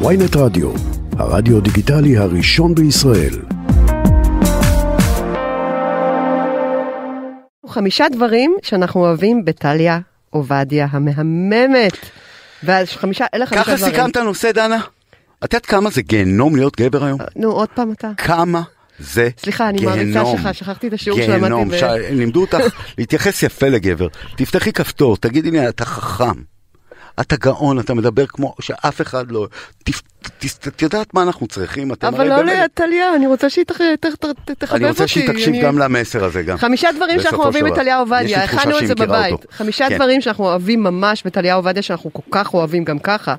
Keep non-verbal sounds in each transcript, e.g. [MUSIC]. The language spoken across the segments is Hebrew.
ויינט רדיו, הרדיו דיגיטלי הראשון בישראל. חמישה דברים שאנחנו אוהבים בטליה עובדיה המהממת. ואז חמישה, אלה חמישה ככה דברים. סיכמת נושא, דנה? את יודעת כמה זה גיהנום להיות גבר היום? נו, עוד פעם אתה. כמה זה סליחה, אני מעריצה גיהנום. שלך, שכחתי את השיעור שלמדתי גיהנום, לימדו אותך להתייחס יפה לגבר. תפתחי כפתור, תגידי לי, אתה חכם. אתה גאון, אתה מדבר כמו שאף אחד לא... את יודעת מה אנחנו צריכים? אתם אבל לא לטליה, אני רוצה שהיא תחבב אותי. אני רוצה שהיא תקשיב גם למסר הזה גם. חמישה דברים שאנחנו אוהבים. בטליה יש עובדיה, הכנו את זה בבית. חמישה כן. דברים שאנחנו אוהבים ממש בטליה עובדיה, שאנחנו כל כך אוהבים גם ככה.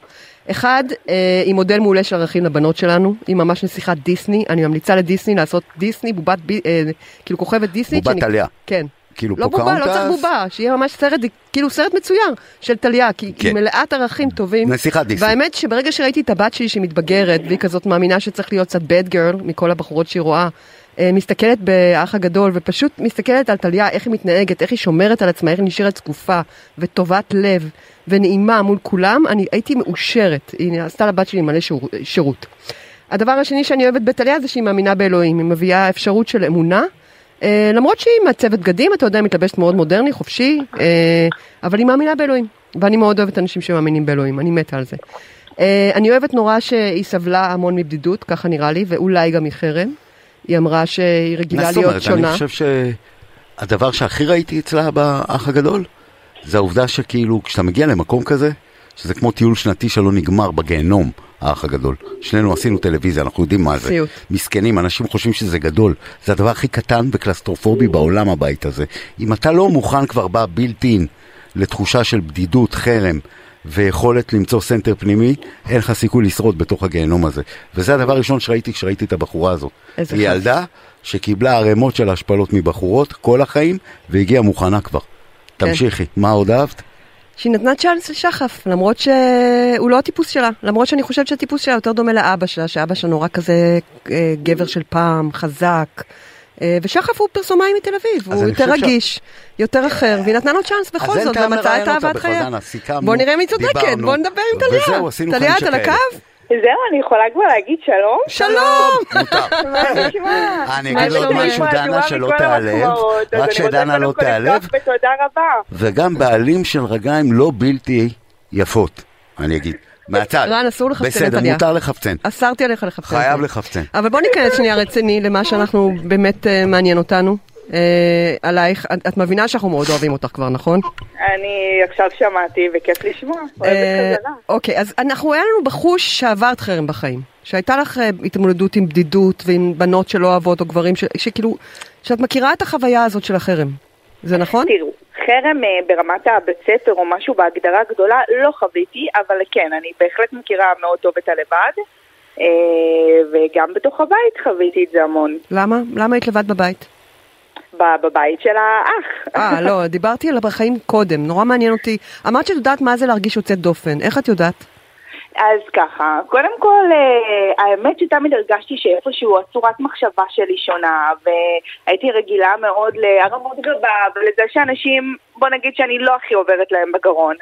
אחד, אה, היא מודל מעולה של ערכים לבנות שלנו, היא ממש נסיכת דיסני, אני ממליצה לדיסני לעשות דיסני, בובת, אה, כאילו כוכבת דיסני. בובת טליה. כן. כאילו לא בובה, לא צריך. בובה, שיהיה ממש סרט, כאילו סרט מצויר של טליה, כי כן. היא מלאת ערכים טובים. נסיכת דיסני. והאמת שברגע שראיתי את הבת שלי שהיא מתבגרת, והיא כזאת מאמינה שצריך להיות קצת bad girl מכל הבחורות שהיא רואה, אה, מסתכלת באח הגדול ופשוט מסתכלת על טליה, איך היא מתנהגת, איך היא שומרת על עצמה, איך היא נשארת זקופה וטובת לב ונעימה מול כולם, אני הייתי מאושרת, היא עשתה לבת שלי מלא שירות. שירות. הדבר השני שאני אוהבת בטליה זה שהיא מאמינה באלוהים, היא מביאה אפשרות של אמונה. אה, למרות שהיא מעצבת בגדים, אתה יודע, מתלבשת מאוד מודרני, חופשי, אה, אבל היא מאמינה באלוהים. ואני מאוד אוהבת אנשים שמאמינים באלוהים, אני מתה על זה. אה, אני אוהבת נורא שהיא סבלה המון מבדידות, ככה נראה לי, ואולי גם מחרם. היא אמרה שהיא מה רגילה זאת להיות אומרת? אני שונה. חושב שהדבר שהכי ראיתי אצלה באח הגדול, זה העובדה שכאילו, כשאתה מגיע למקום כזה, שזה כמו טיול שנתי שלא נגמר בגיהנום, האח הגדול. שנינו עשינו טלוויזיה, אנחנו יודעים מה זה. סיוט. מסכנים, אנשים חושבים שזה גדול. זה הדבר הכי קטן וקלסטרופובי בעולם הבית הזה. אם אתה לא מוכן כבר בא built-in לתחושה של בדידות, חרם, ויכולת למצוא center פנימי, אין לך סיכוי לשרוד בתוך הגיהנום הזה. וזה הדבר הראשון שראיתי כשראיתי את הבחורה הזאת. איזה היא חס. ילדה שקיבלה ערימות של השפלות מבחורות כל החיים, והגיעה מוכנה כבר. כן. תמשיכי, מה עוד אהבת? שהיא נתנה צ'אנס לשחף, למרות שהוא לא הטיפוס שלה, למרות שאני חושבת שהטיפוס שלה יותר דומה לאבא שלה, שאבא שלה נורא כזה אה, גבר של פעם, חזק. אה, ושחף הוא פרסומאי מתל אביב, הוא יותר חושב ש- רגיש, יותר אחר, והיא נתנה לו צ'אנס בכל זאת, ומצאה את אהבת חייה. בוא נראה מי צודקת. בוא נדבר עם טליה. טליה, חמישה את על כאלה. הקו? זהו, אני יכולה כבר להגיד שלום? שלום! נשמע? אני אגיד עוד שלומך? משהו, דנה, שלא תיעלב, רק שדנה לא תיעלב, לפתוח בתודה רבה. וגם בעלים של רגליים לא בלתי יפות, אני אגיד. מהצד. רן, אסור לחפצן את בסדר. מותר לחפצן. אסרתי עליך לחפש. חייב לחפצן. אבל בוא ניכנס שנייה רציני למה שאנחנו באמת אה, מעניין אותנו. אה, עלייך, את, את מבינה שאנחנו מאוד אוהבים אותך כבר, נכון? אני עכשיו שמעתי וכיף לשמוע. אה, אוהבת חזרה. אוקיי, אז אנחנו, היה לנו בחוש שעברת חרם בחיים. שהייתה לך אה, התמודדות עם בדידות ועם בנות שלא אוהבות או גברים ש, שכאילו, שאת מכירה את החוויה הזאת של החרם. זה נכון? תראו, חרם אה, ברמת הבית ספר או משהו בהגדרה גדולה לא חוויתי, אבל כן, אני בהחלט מכירה מאוד טוב את הלבד. אה, וגם בתוך הבית חוויתי את זה המון. למה? למה היית לבד בבית? בבית של האח. אה, לא, דיברתי על החיים קודם, נורא מעניין אותי. אמרת שאת יודעת מה זה להרגיש יוצאת דופן, איך את יודעת? אז ככה, קודם כל, אה, האמת שתמיד הרגשתי שאיפשהו הצורת מחשבה שלי שונה, והייתי רגילה מאוד להרמות גבה ולזה שאנשים, בוא נגיד שאני לא הכי עוברת להם בגרון.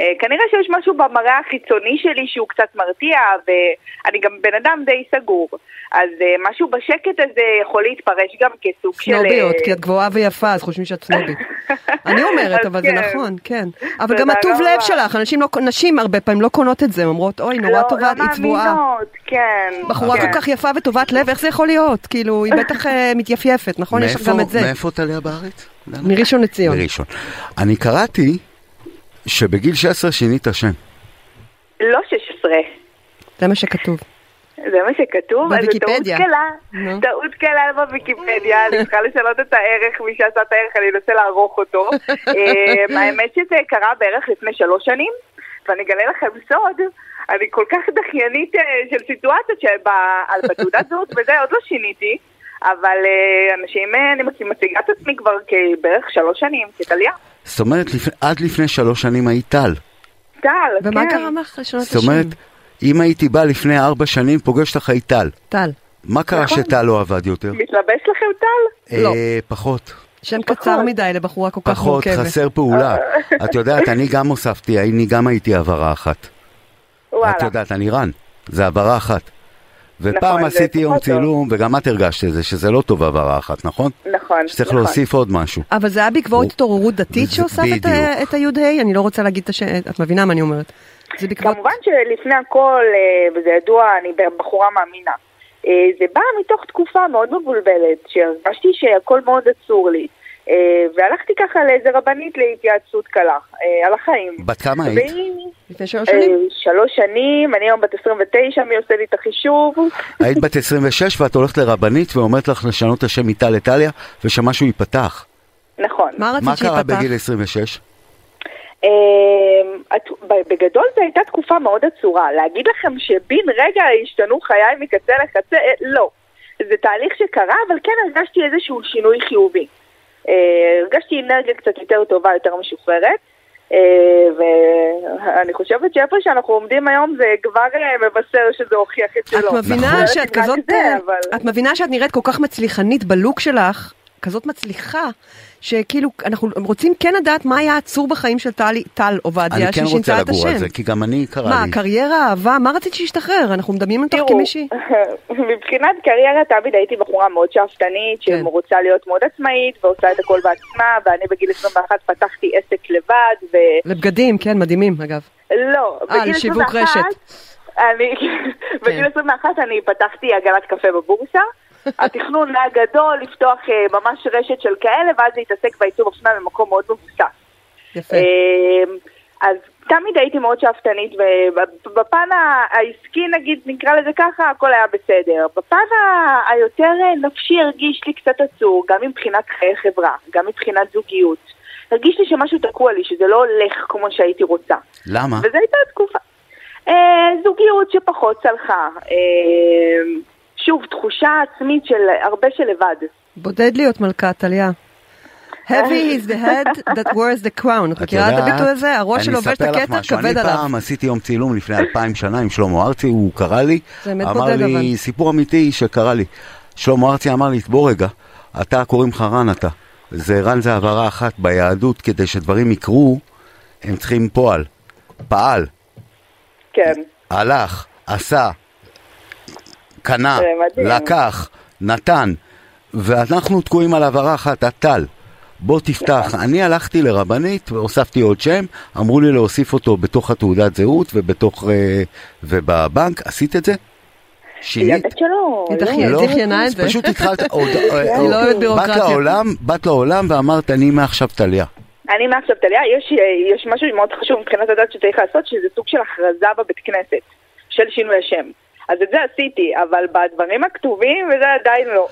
אה, כנראה שיש משהו במראה החיצוני שלי שהוא קצת מרתיע, ואני גם בן אדם די סגור. אז אה, משהו בשקט הזה יכול להתפרש גם כסוג של... סנוביות, אה, כי את גבוהה ויפה, אז חושבים שאת סנובית. [LAUGHS] אני אומרת, אבל זה כן. נכון, כן. אבל גם הטוב רבה. לב שלך, אנשים לא, נשים הרבה פעמים לא קונות את זה, הן אומרות, אוי, נורא לא- טובה, לא היא צבועה. מאמינות, כן. בחורה כן. כל כך יפה וטובת לב, איך זה יכול להיות? כאילו, היא בטח [LAUGHS] מתייפייפת, נכון? יש לך גם את זה. מאיפה טליה בארץ? מראשון לציון. מראשון. אני קראתי שבגיל 16 שינית שם. לא 16. זה מה שכתוב. זה מה שכתוב? אז זו בוויקיפדיה. טעות קלה. טעות קלה בוויקיפדיה, אני צריכה לשנות את הערך, מי שעשה את הערך אני אנסה לערוך אותו. [LAUGHS] אה, האמת שזה קרה בערך לפני שלוש שנים, ואני אגלה לכם סוד, אני כל כך דחיינית אה, של סיטואציות שבתעודת זהות וזה עוד לא שיניתי. אבל אה, אנשים, אה, אני מציגה את עצמי כבר כבערך שלוש שנים, כטליה. זאת אומרת, עד לפני שלוש שנים היית טל. טל, ומה כן. גרם לך לשנות את זאת אומרת? אם הייתי בא לפני ארבע שנים, פוגש אותך היית טל. טל. מה קרה נכון. שטל לא עבד יותר? מתלבש לכם טל? לא. אה, פחות. שם קצר מדי לבחורה כל כך פחות, מורכבת. חסר פעולה. [LAUGHS] את יודעת, אני גם הוספתי, אני גם הייתי העברה אחת. וואלה. את יודעת, אני רן. זה הבהרה אחת. ופעם נכון, עשיתי יום פחות טוב. צילום, וגם את הרגשת את זה, שזה לא טוב הבהרה אחת, נכון? נכון, שצריך נכון. להוסיף עוד משהו. אבל זה היה בעקבות הוא- התעוררות דתית זה שהוספת את. את הי"ה? אני לא רוצה להגיד את השם, את מבינה מה אני אומרת. זה בעקבות... כמובן שלפני הכל, אה, וזה ידוע, אני בחורה מאמינה. אה, זה בא מתוך תקופה מאוד מבולבלת, שהרגשתי שהכל מאוד עצור לי. אה, והלכתי ככה לאיזה רבנית להתייעצות קלה, אה, על החיים. בת כמה היית? לפני שלוש אה, שנים? שלוש שנים, אני היום בת 29, מי עושה לי את החישוב? היית בת 26 ואת הולכת לרבנית ואומרת לך לשנות את השם מטל לטליה, ושמשהו ייפתח. נכון. מה מה רצית קרה שייפתח? בגיל 26? אה, את- ב- בגדול זו הייתה תקופה מאוד עצורה. להגיד לכם שבן רגע השתנו חיי מקצה לקצה? אה, לא. זה תהליך שקרה, אבל כן הרגשתי איזשהו שינוי חיובי. אה, הרגשתי אנרגיה קצת יותר טובה, יותר משוחררת. אה, ואני חושבת שאיפה שאנחנו עומדים היום זה כבר אה, מבשר שזה הוכיח את שלו. את מבינה נכון. שאת כזאת, את מבינה שאת נראית כל כך מצליחנית בלוק שלך, כזאת מצליחה, שכאילו אנחנו רוצים כן לדעת מה היה עצור בחיים של טל עובדיה, אני כן רוצה ששינתה את לגור על השם. זה, כי גם אני קרה מה, לי. קריירה, אהבה, מה רצית שישתחרר? אנחנו מדמיינים אותך כמישהי. [LAUGHS] מבחינת קריירה תמיד הייתי בחורה מאוד שאפתנית, כן. שרוצה להיות מאוד עצמאית ועושה את הכל בעצמה, ואני בגיל 21 פתחתי עסק לבד, ו... לבגדים, כן, מדהימים אגב. לא, אה, בגיל לשיווק 21... רשת. אני, [LAUGHS] בגיל 21 אני פתחתי עגלת קפה בבורסה. התכנון היה גדול, לפתוח אה, ממש רשת של כאלה, ואז להתעסק בעיצוב אופנה במקום מאוד מבוסס. יפה. אמ, אז תמיד הייתי מאוד שאפתנית, ובפן העסקי נגיד, נקרא לזה ככה, הכל היה בסדר. בפן ה- היותר אה, נפשי הרגיש לי קצת עצור, גם מבחינת חיי חברה, גם מבחינת זוגיות. הרגיש לי שמשהו תקוע לי, שזה לא הולך כמו שהייתי רוצה. למה? וזו הייתה תקופה. אה, זוגיות שפחות צלחה. אה, שוב, תחושה עצמית של הרבה של לבד. בודד להיות מלכה, טליה. Heavy [LAUGHS] is the head that wears the crown. את מכירה את הביטוי הזה? הראש שלו לובש את הכתר, כבד אני עליו. פעם עשיתי יום צילום לפני אלפיים שנה עם שלמה ארצי, הוא קרא לי, אמר לי. סיפור אמיתי שקרה לי. שלמה ארצי אמר לי, בוא רגע, אתה קוראים לך רן אתה. זה רן זה הבהרה אחת ביהדות, כדי שדברים יקרו, הם צריכים פועל. פעל, כן. הלך, עשה, קנה. לקח, נתן, ואנחנו תקועים על הבהרה אחת, הטל. בוא תפתח. נכון. אני הלכתי לרבנית והוספתי עוד שם, אמרו לי להוסיף אותו בתוך התעודת זהות ובתוך... אה, ובבנק, עשית את זה? שינית? שלא. היא לא. לא, דחיינה את זה. פשוט התחלת, [LAUGHS] עוד- אה, היא לא באת. לעולם, באת לעולם ואמרת אני מעכשיו טליה. אני מעכשיו טליה, יש, יש משהו מאוד חשוב מבחינת הדת שצריך לעשות, שזה סוג של הכרזה בבית כנסת, של שינוי השם. אז את זה עשיתי, אבל בדברים הכתובים, וזה עדיין לא.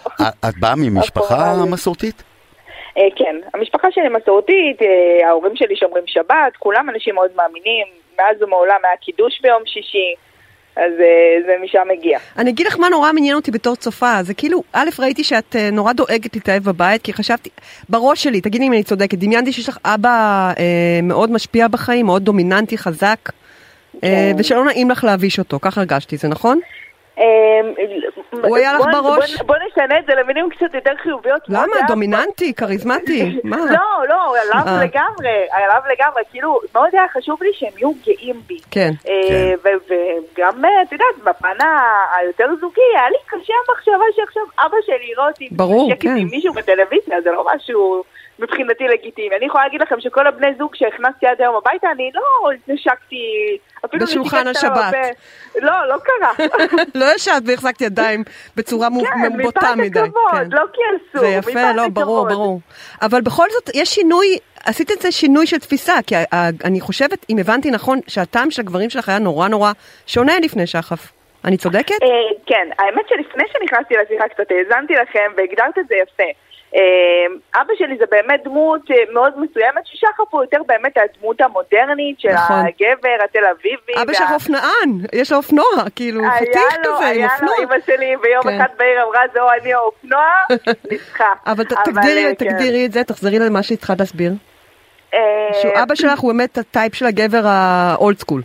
את- באה ממשפחה הפורמלי. [LAUGHS] מסורתית? אה, כן, המשפחה שלי מסורתית, אה, ההורים שלי שומרים שבת, כולם אנשים מאוד מאמינים, מאז ומעולם היה קידוש ביום שישי, אז אה, זה משם מגיע. אני אגיד לך מה נורא מעניין אותי בתור צופה, זה כאילו, א', ראיתי שאת נורא דואגת להתאהב בבית, כי חשבתי, בראש שלי, תגידי אם אני צודקת, דמיינתי שיש לך אבא אה, מאוד משפיע בחיים, מאוד דומיננטי, חזק. ושלא נעים לך להביש אותו, ככה הרגשתי, זה נכון? אה, הוא היה לך בראש? בוא- נשנה את זה למילים קצת יותר חיוביות. למה? היה- דומיננטי, כריזמטי, מה? [LAUGHS] לא, לא, עליו אה. לגמרי, עליו לגמרי, כאילו, מאוד היה חשוב לי שהם יהיו גאים בי. כן. אה, כן. וגם, אה, את יודעת, בפן היותר זוגי, היה לי קשה המחשבה שעכשיו אבא שלי יראה אותי ברור, כן. עם מישהו בטלוויזיה, זה לא משהו מבחינתי לגיטימי. אני יכולה להגיד לכם שכל הבני זוג שהכנסתי עד היום הביתה, אני לא אפילו בשולחן השבת. לא, לא קרה. [LAUGHS] לא ישבת והחזקת ידיים בצורה כן, בוטה מפאת מדי. הכבוד, כן. לא כי אסור. זה יפה, מפאת לא, ברור, הכבוד. ברור. אבל בכל זאת, יש שינוי, עשית את זה שינוי של תפיסה, כי אני חושבת, אם הבנתי נכון, שהטעם של הגברים שלך היה נורא נורא שונה לפני שחף. אני צודקת? אה, כן, האמת שלפני שנכנסתי לשיחה קצת האזנתי לכם והגדרת את זה יפה. אה, אבא שלי זה באמת דמות אה, מאוד מסוימת, ששחר פה יותר באמת הדמות המודרנית של נכון. הגבר התל אביבי. אבא וה- שלך אופנען, יש לו אופנוע, כאילו, חתיך לו, כזה עם היה לו, אופנוע. אמא שלי ביום כן. אחד בעיר אמרה, זהו אני האופנוע, ניצחה. [LAUGHS] אבל תגדירי, כן. תגדירי את זה, תחזרי למה שהתחלת להסביר. אה, שהוא אבא שלך הוא באמת הטייפ של הגבר האולד סקול.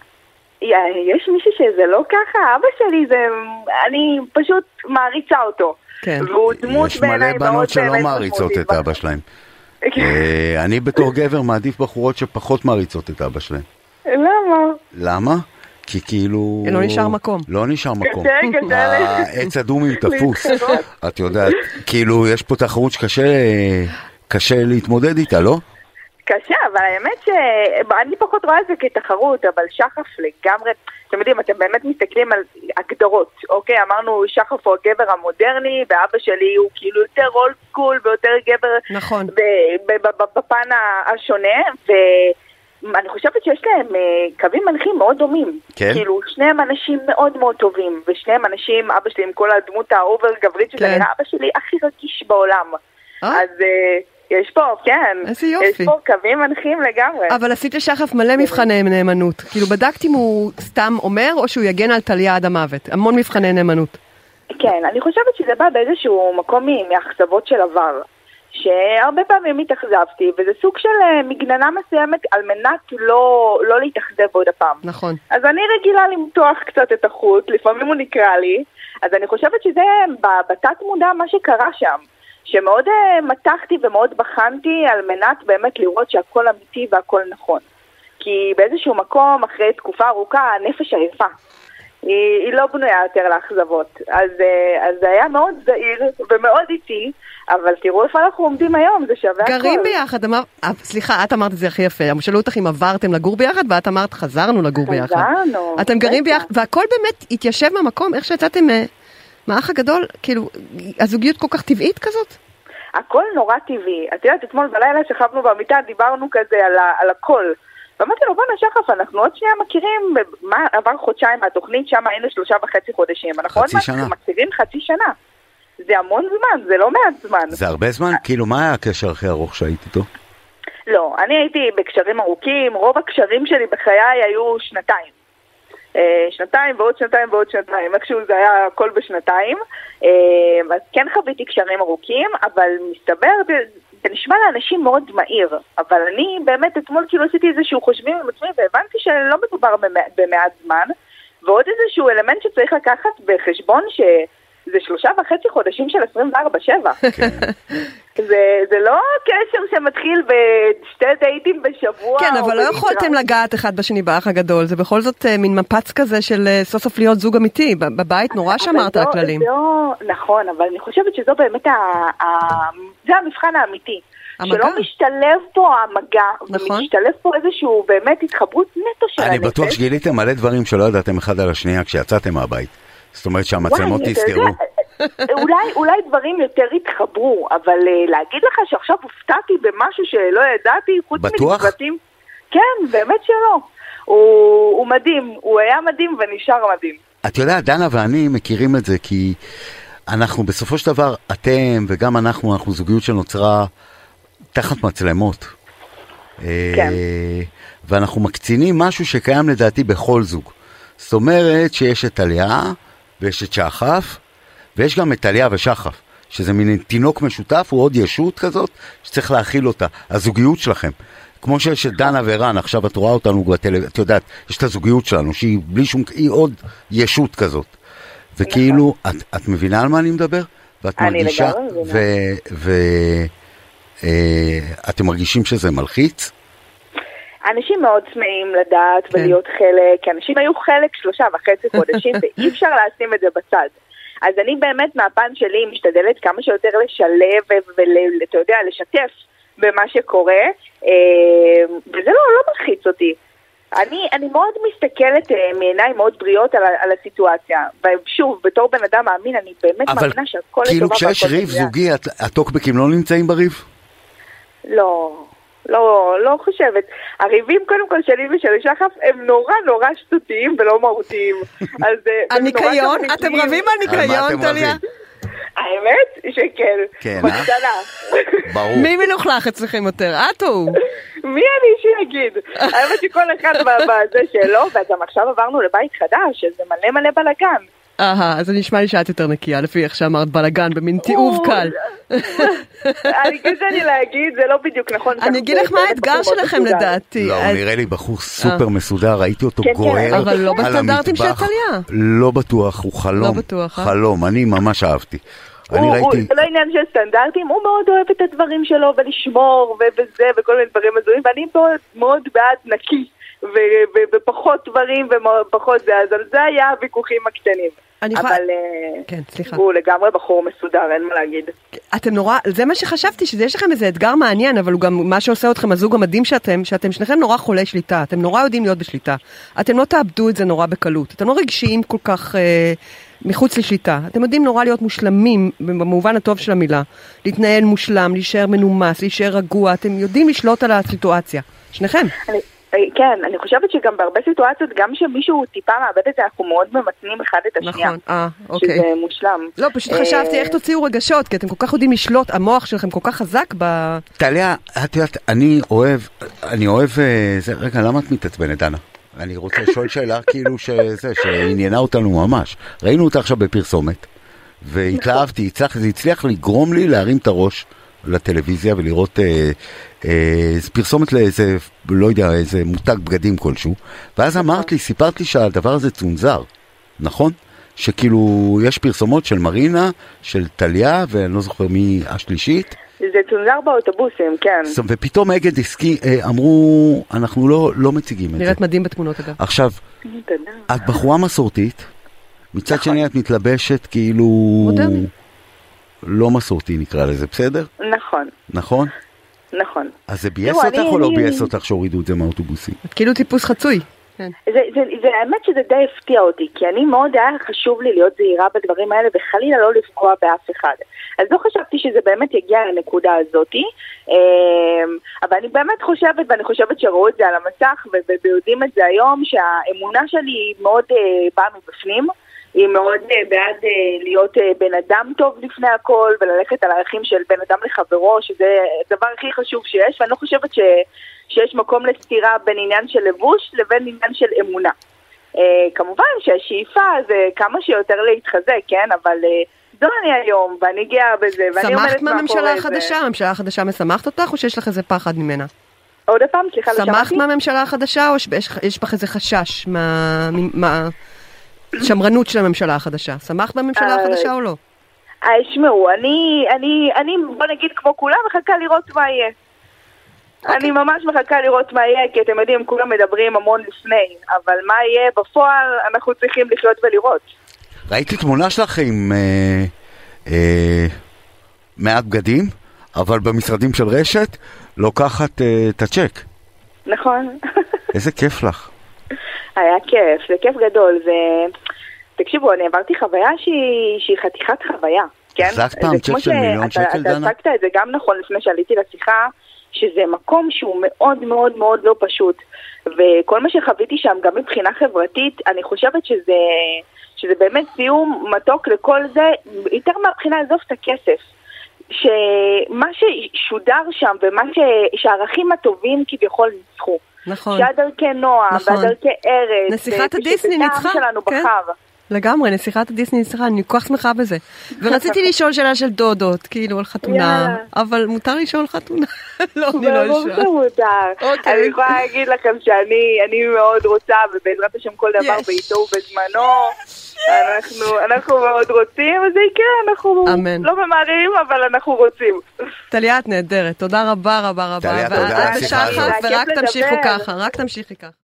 יש מישהו שזה לא ככה? אבא שלי זה... אני פשוט מעריצה אותו. כן. והוא דמות יש בעיניי מלא מאוד בנות שלא מעריצות את אבא שלהם. אה, אני בתור גבר מעדיף בחורות שפחות מעריצות את אבא שלהם. למה? למה? כי כאילו... לא נשאר מקום. לא נשאר מקום. קשה, קשה. העץ אדומים תפוס. את יודעת, כאילו, יש פה תחרות שקשה קשה להתמודד איתה, לא? קשה, אבל האמת שאני פחות רואה את זה כתחרות, אבל שחף לגמרי, אתם יודעים, אתם באמת מסתכלים על הגדרות, אוקיי? אמרנו שחף הוא הגבר המודרני, ואבא שלי הוא כאילו יותר אולד סקול ויותר גבר נכון. ב- ב- ב- בפן השונה, ואני חושבת שיש להם אה, קווים מנחים מאוד דומים. כן? כאילו, שניהם אנשים מאוד מאוד טובים, ושניהם אנשים, אבא שלי עם כל הדמות ה over גברית, שזה כן. נראה אבא שלי הכי רגיש בעולם. אה? אז אה, יש פה, כן. איזה יופי. יש פה קווים מנחים לגמרי. אבל עשית לשחף מלא מבחני נאמנות. כאילו בדקת אם הוא סתם אומר או שהוא יגן על טליה עד המוות. המון מבחני נאמנות. כן, אני חושבת שזה בא באיזשהו מקום מ- מאכזבות של עבר. שהרבה פעמים התאכזבתי, וזה סוג של אה, מגננה מסוימת על מנת לא, לא להתאכזב עוד הפעם. נכון. אז אני רגילה למתוח קצת את החוט, לפעמים הוא נקרע לי, אז אני חושבת שזה בתת מודע מה שקרה שם. שמאוד אה, מתחתי ומאוד בחנתי על מנת באמת לראות שהכל אמיתי והכל נכון. כי באיזשהו מקום, אחרי תקופה ארוכה, הנפש עייפה. היא, היא לא בנויה יותר לאכזבות. אז, אה, אז זה היה מאוד זהיר ומאוד איטי, אבל תראו איפה אנחנו עומדים היום, זה שווה הכל. גרים ביחד, אמר... אה, סליחה, את אמרת את זה הכי יפה. שאלו אותך אם עברתם לגור ביחד, ואת אמרת חזרנו לגור ביחד. חזרנו. אתם גרים. ביחד, והכל באמת התיישב מהמקום, איך שיצאתם מהאח הגדול, כאילו, הזוגיות כל כך טבעית כזאת? הכל נורא טבעי. את יודעת, אתמול בלילה שכבנו במיטה, דיברנו כזה על, ה, על הכל. ואמרתי לו, בואנה שחף, אנחנו עוד שנייה מכירים, מה, עבר חודשיים מהתוכנית, שם היינו שלושה וחצי חודשים. אנחנו עוד חצי מעט שנה. מכירים חצי שנה. זה המון זמן, זה לא מעט זמן. זה הרבה זמן? כאילו, מה היה הקשר הכי ארוך שהיית איתו? לא, אני הייתי בקשרים ארוכים, רוב הקשרים שלי בחיי היו שנתיים. אה, שנתיים ועוד שנתיים ועוד שנתיים, איכשהו זה היה הכל בשנתיים. אה, אז כן חוויתי קשרים ארוכים, אבל מסתבר, זה, זה נשמע לאנשים מאוד מהיר. אבל אני באמת אתמול כאילו עשיתי איזשהו חושבים עם עצמי והבנתי שלא מדובר במע- במעט זמן. ועוד איזשהו אלמנט שצריך לקחת בחשבון שזה שלושה וחצי חודשים של 24-7. זה, זה לא קשר שמתחיל בשתי דייטים בשבוע. כן, אבל לא. יכולתם לגעת אחד בשני באח הגדול, זה בכל זאת אה, מין מפץ כזה של אה, סוף סוף להיות זוג אמיתי. ב- בבית נורא שמרת על זו- הכללים. זו, נכון, אבל אני חושבת שזו באמת, ה, ה, זה המבחן האמיתי. המגע. שלא משתלב פה המגע, נכון. ומשתלב פה איזשהו באמת התחברות נטו של אני הנפש. בטוח שגיליתם מלא דברים שלא ידעתם אחד על השנייה כשיצאתם מהבית. זאת אומרת שהמצלמות. יודע, אולי, אולי דברים יותר התחברו, אבל uh, להגיד לך שעכשיו הופתעתי במשהו שלא ידעתי, חוץ? מצוותים, כן, באמת שלא. הוא, הוא מדהים, הוא היה מדהים ונשאר מדהים. את יודעת, דנה ואני מכירים את זה כי אנחנו בסופו של דבר, אתם וגם אנחנו, אנחנו זוגיות שנוצרה תחת מצלמות. כן. אה, ואנחנו מקצינים משהו שקיים לדעתי בכל זוג. זאת אומרת שיש את טליה ויש את שחף, ויש גם את טליה ושחף, שזה מין תינוק משותף, הוא עוד ישות כזאת, שצריך להכיל אותה. הזוגיות שלכם. כמו שיש את דנה ורן, עכשיו את רואה אותנו בטלוויזיה, את יודעת, יש את הזוגיות שלנו, שהיא בלי שום, היא עוד ישות כזאת. וכאילו, את, את מבינה על מה אני מדבר? ואת אני מרגישה. ואתם מרגישים שזה מלחיץ? אנשים מאוד צמאים לדעת כן. ולהיות חלק, כי אנשים היו חלק שלושה וחצי חודשים [LAUGHS] ואי אפשר לשים את זה בצד. אז אני באמת מהפן שלי משתדלת כמה שיותר לשלב ואתה יודע, לשתף במה שקורה, אה, וזה לא, לא מלחיץ אותי. אני, אני מאוד מסתכלת אה, מעיניים מאוד בריאות על, על הסיטואציה. ושוב, בתור בן אדם מאמין, אני באמת אבל מאמינה שהכל כאילו לטובה כשיש והכל ריב מצוין. זוגי, הט- הטוקבקים לא נמצאים בריב? לא, לא, לא חושבת. הריבים קודם כל שלי ושל שחף הם נורא נורא שטותיים ולא מהותיים. [LAUGHS] אז אה, הניקיון? אתם רבים על ניקיון, טליה? האמת שכן. כן, אה? בקטנה. ברור. מי מלוכלך אצלכם יותר, את או הוא? [LAUGHS] מי אני שיגיד? האמת שכל אחד [LAUGHS] בזה שלו, וגם עכשיו עברנו לבית חדש, שזה מלא מלא בלאגן. אהה, אז זה נשמע לי שאת יותר נקייה, לפי איך שאמרת בלאגן, במין תיעוב קל. אני קשה לי להגיד, זה לא בדיוק נכון. אני אגיד לך מה האתגר שלכם לדעתי. לא, הוא נראה לי בחור סופר מסודר, ראיתי אותו כן, כן, גוער אבל לא בסטנדרטים של. טליה. לא בטוח, הוא חלום. לא בטוח, אה? חלום, אני ממש אהבתי. אני ראיתי... זה לא עניין של סטנדרטים, הוא מאוד אוהב את הדברים שלו ולשמור וזה וכל מיני דברים הזויים, ואני מאוד בעד נקי. ו- ו- ופחות דברים ופחות זה, אז על זה היה הוויכוחים הקטנים. אני אבל אה, כן, סליחה. הוא לגמרי בחור מסודר, אין מה להגיד. אתם נורא, זה מה שחשבתי, שיש לכם איזה אתגר מעניין, אבל הוא גם מה שעושה אתכם הזוג המדהים שאתם, שאתם שניכם נורא חולי שליטה, אתם נורא יודעים להיות בשליטה. אתם לא תאבדו את זה נורא בקלות, אתם לא רגשיים כל כך אה, מחוץ לשליטה. אתם יודעים נורא להיות מושלמים, במובן הטוב של המילה. להתנהל מושלם, להישאר מנומס, להישאר רגוע, אתם יודעים לשלוט על הסיטואציה. שניכם. אני, כן, אני חושבת שגם בהרבה סיטואציות, גם כשמישהו טיפה מאבד את זה, אנחנו מאוד ממתנים אחד את השנייה. נכון, אה, אוקיי. שזה מושלם. לא, פשוט אה, חשבתי איך תוציאו רגשות, כי אתם כל כך יודעים לשלוט, המוח שלכם כל כך חזק ב... טליה, את יודעת, אני אוהב, אני אוהב, אה, זה, רגע, למה את מתעצבנת, דנה? אני רוצה לשאול שאלה [LAUGHS] כאילו שזה, שעניינה אותנו ממש. ראינו אותה עכשיו בפרסומת, והתלהבתי, הצלח, זה הצליח לגרום לי להרים את הראש לטלוויזיה ולראות אה, אה, פרסומת לאיזה, לא יודע, איזה מותג בגדים כלשהו, ואז אמרת לי, סיפרת לי שהדבר הזה צונזר, נכון? שכאילו, יש פרסומות של מרינה, של טליה, ואני לא זוכר מי השלישית, זה צונזר באוטובוסים, כן. ופתאום אגד עסקי אה, אמרו, אנחנו לא, לא מציגים את זה. נראית מדהים בתמונות אגב. עכשיו. את בחורה מסורתית, מצד נכון. שני את מתלבשת כאילו... מודרני. לא מסורתי נקרא לזה, בסדר? נכון, נכון? נכון. אז זה ביאס אותך אני- או לא אני- ביאס אותך שהורידו את זה מהאוטובוסים? את כאילו טיפוס חצוי. כן. זה, זה, זה האמת שזה די הפתיע אותי, כי אני מאוד היה חשוב לי להיות זהירה בדברים האלה וחלילה לא לפגוע באף אחד. אז לא חשבתי שזה באמת יגיע לנקודה הזאתי, אמ, אבל אני באמת חושבת, ואני חושבת שראו את זה על המסך ויודעים את זה היום, שהאמונה שלי מאוד אה, באה מבפנים. היא מאוד אה, בעד אה, להיות אה, בן אדם טוב לפני הכל וללכת על ערכים של בן אדם לחברו, שזה הדבר הכי חשוב שיש, ואני לא חושבת ש, שיש מקום לסתירה בין עניין של לבוש לבין עניין של אמונה. אה, כמובן שהשאיפה זה כמה שיותר להתחזק, כן? אבל זו אני היום, ואני גאה בזה, ואני עומדת שמחת מאחורי מהממשלה זה. החדשה? הממשלה החדשה משמחת אותך או שיש לך איזה פחד ממנה? עוד פעם, סליחה, לא שמחת שמעתי? מהממשלה החדשה או שיש יש בך איזה חשש מהשמרנות של הממשלה החדשה? שמחת בממשלה אה, החדשה או לא? אה, שמעו, אני, אני, אני, בוא נגיד כמו כולם, מחכה לראות מה יהיה. אוקיי. אני ממש מחכה לראות מה יהיה, כי אתם יודעים, כולם מדברים המון לפני, אבל מה יהיה בפועל, אנחנו צריכים לחיות ולראות. ראיתי תמונה שלך עם אה, אה, מעט בגדים, אבל במשרדים של רשת לוקחת אה, את הצ'ק. נכון? [LAUGHS] איזה כיף לך. היה כיף, זה כיף גדול, זה... תקשיבו, אני עברתי חוויה שהיא, שהיא חתיכת חוויה, כן? החזקת פעם צ'ק של מיליון שקל, אתה דנה? הצגת את זה גם נכון לפני שעליתי לשיחה, שזה מקום שהוא מאוד מאוד מאוד לא פשוט, וכל מה שחוויתי שם, גם מבחינה חברתית, אני חושבת שזה, שזה באמת סיום מתוק לכל זה, יותר מהבחינה עזוב את הכסף. שמה ששודר שם ומה ש... שהערכים הטובים כביכול ניצחו. נכון. שהיה דרכי נועם, נכון. והדרכי ארץ. נסיכת הדיסני ניצחה, שלנו כן. בחר. לגמרי, נסיכת הדיסני ניצחה, אני כל כך שמחה בזה. ורציתי [LAUGHS] לשאול שאלה של דודות, כאילו על חתונה. אבל מותר לשאול חתונה. [LAUGHS] לא, אני לא ברור אשאל. שמותר. אוקיי. אני יכולה להגיד לכם שאני אני מאוד רוצה, ובעזרת השם כל דבר. בעיתו ובזמנו. אנחנו, אנחנו מאוד רוצים, וזה יקרה, אנחנו. לא ממהרים, אבל אנחנו רוצים. טליה, את נהדרת, תודה רבה רבה רבה. טליה, תודה. ורק תמשיכו. ככה, רק תמשיכי ככה.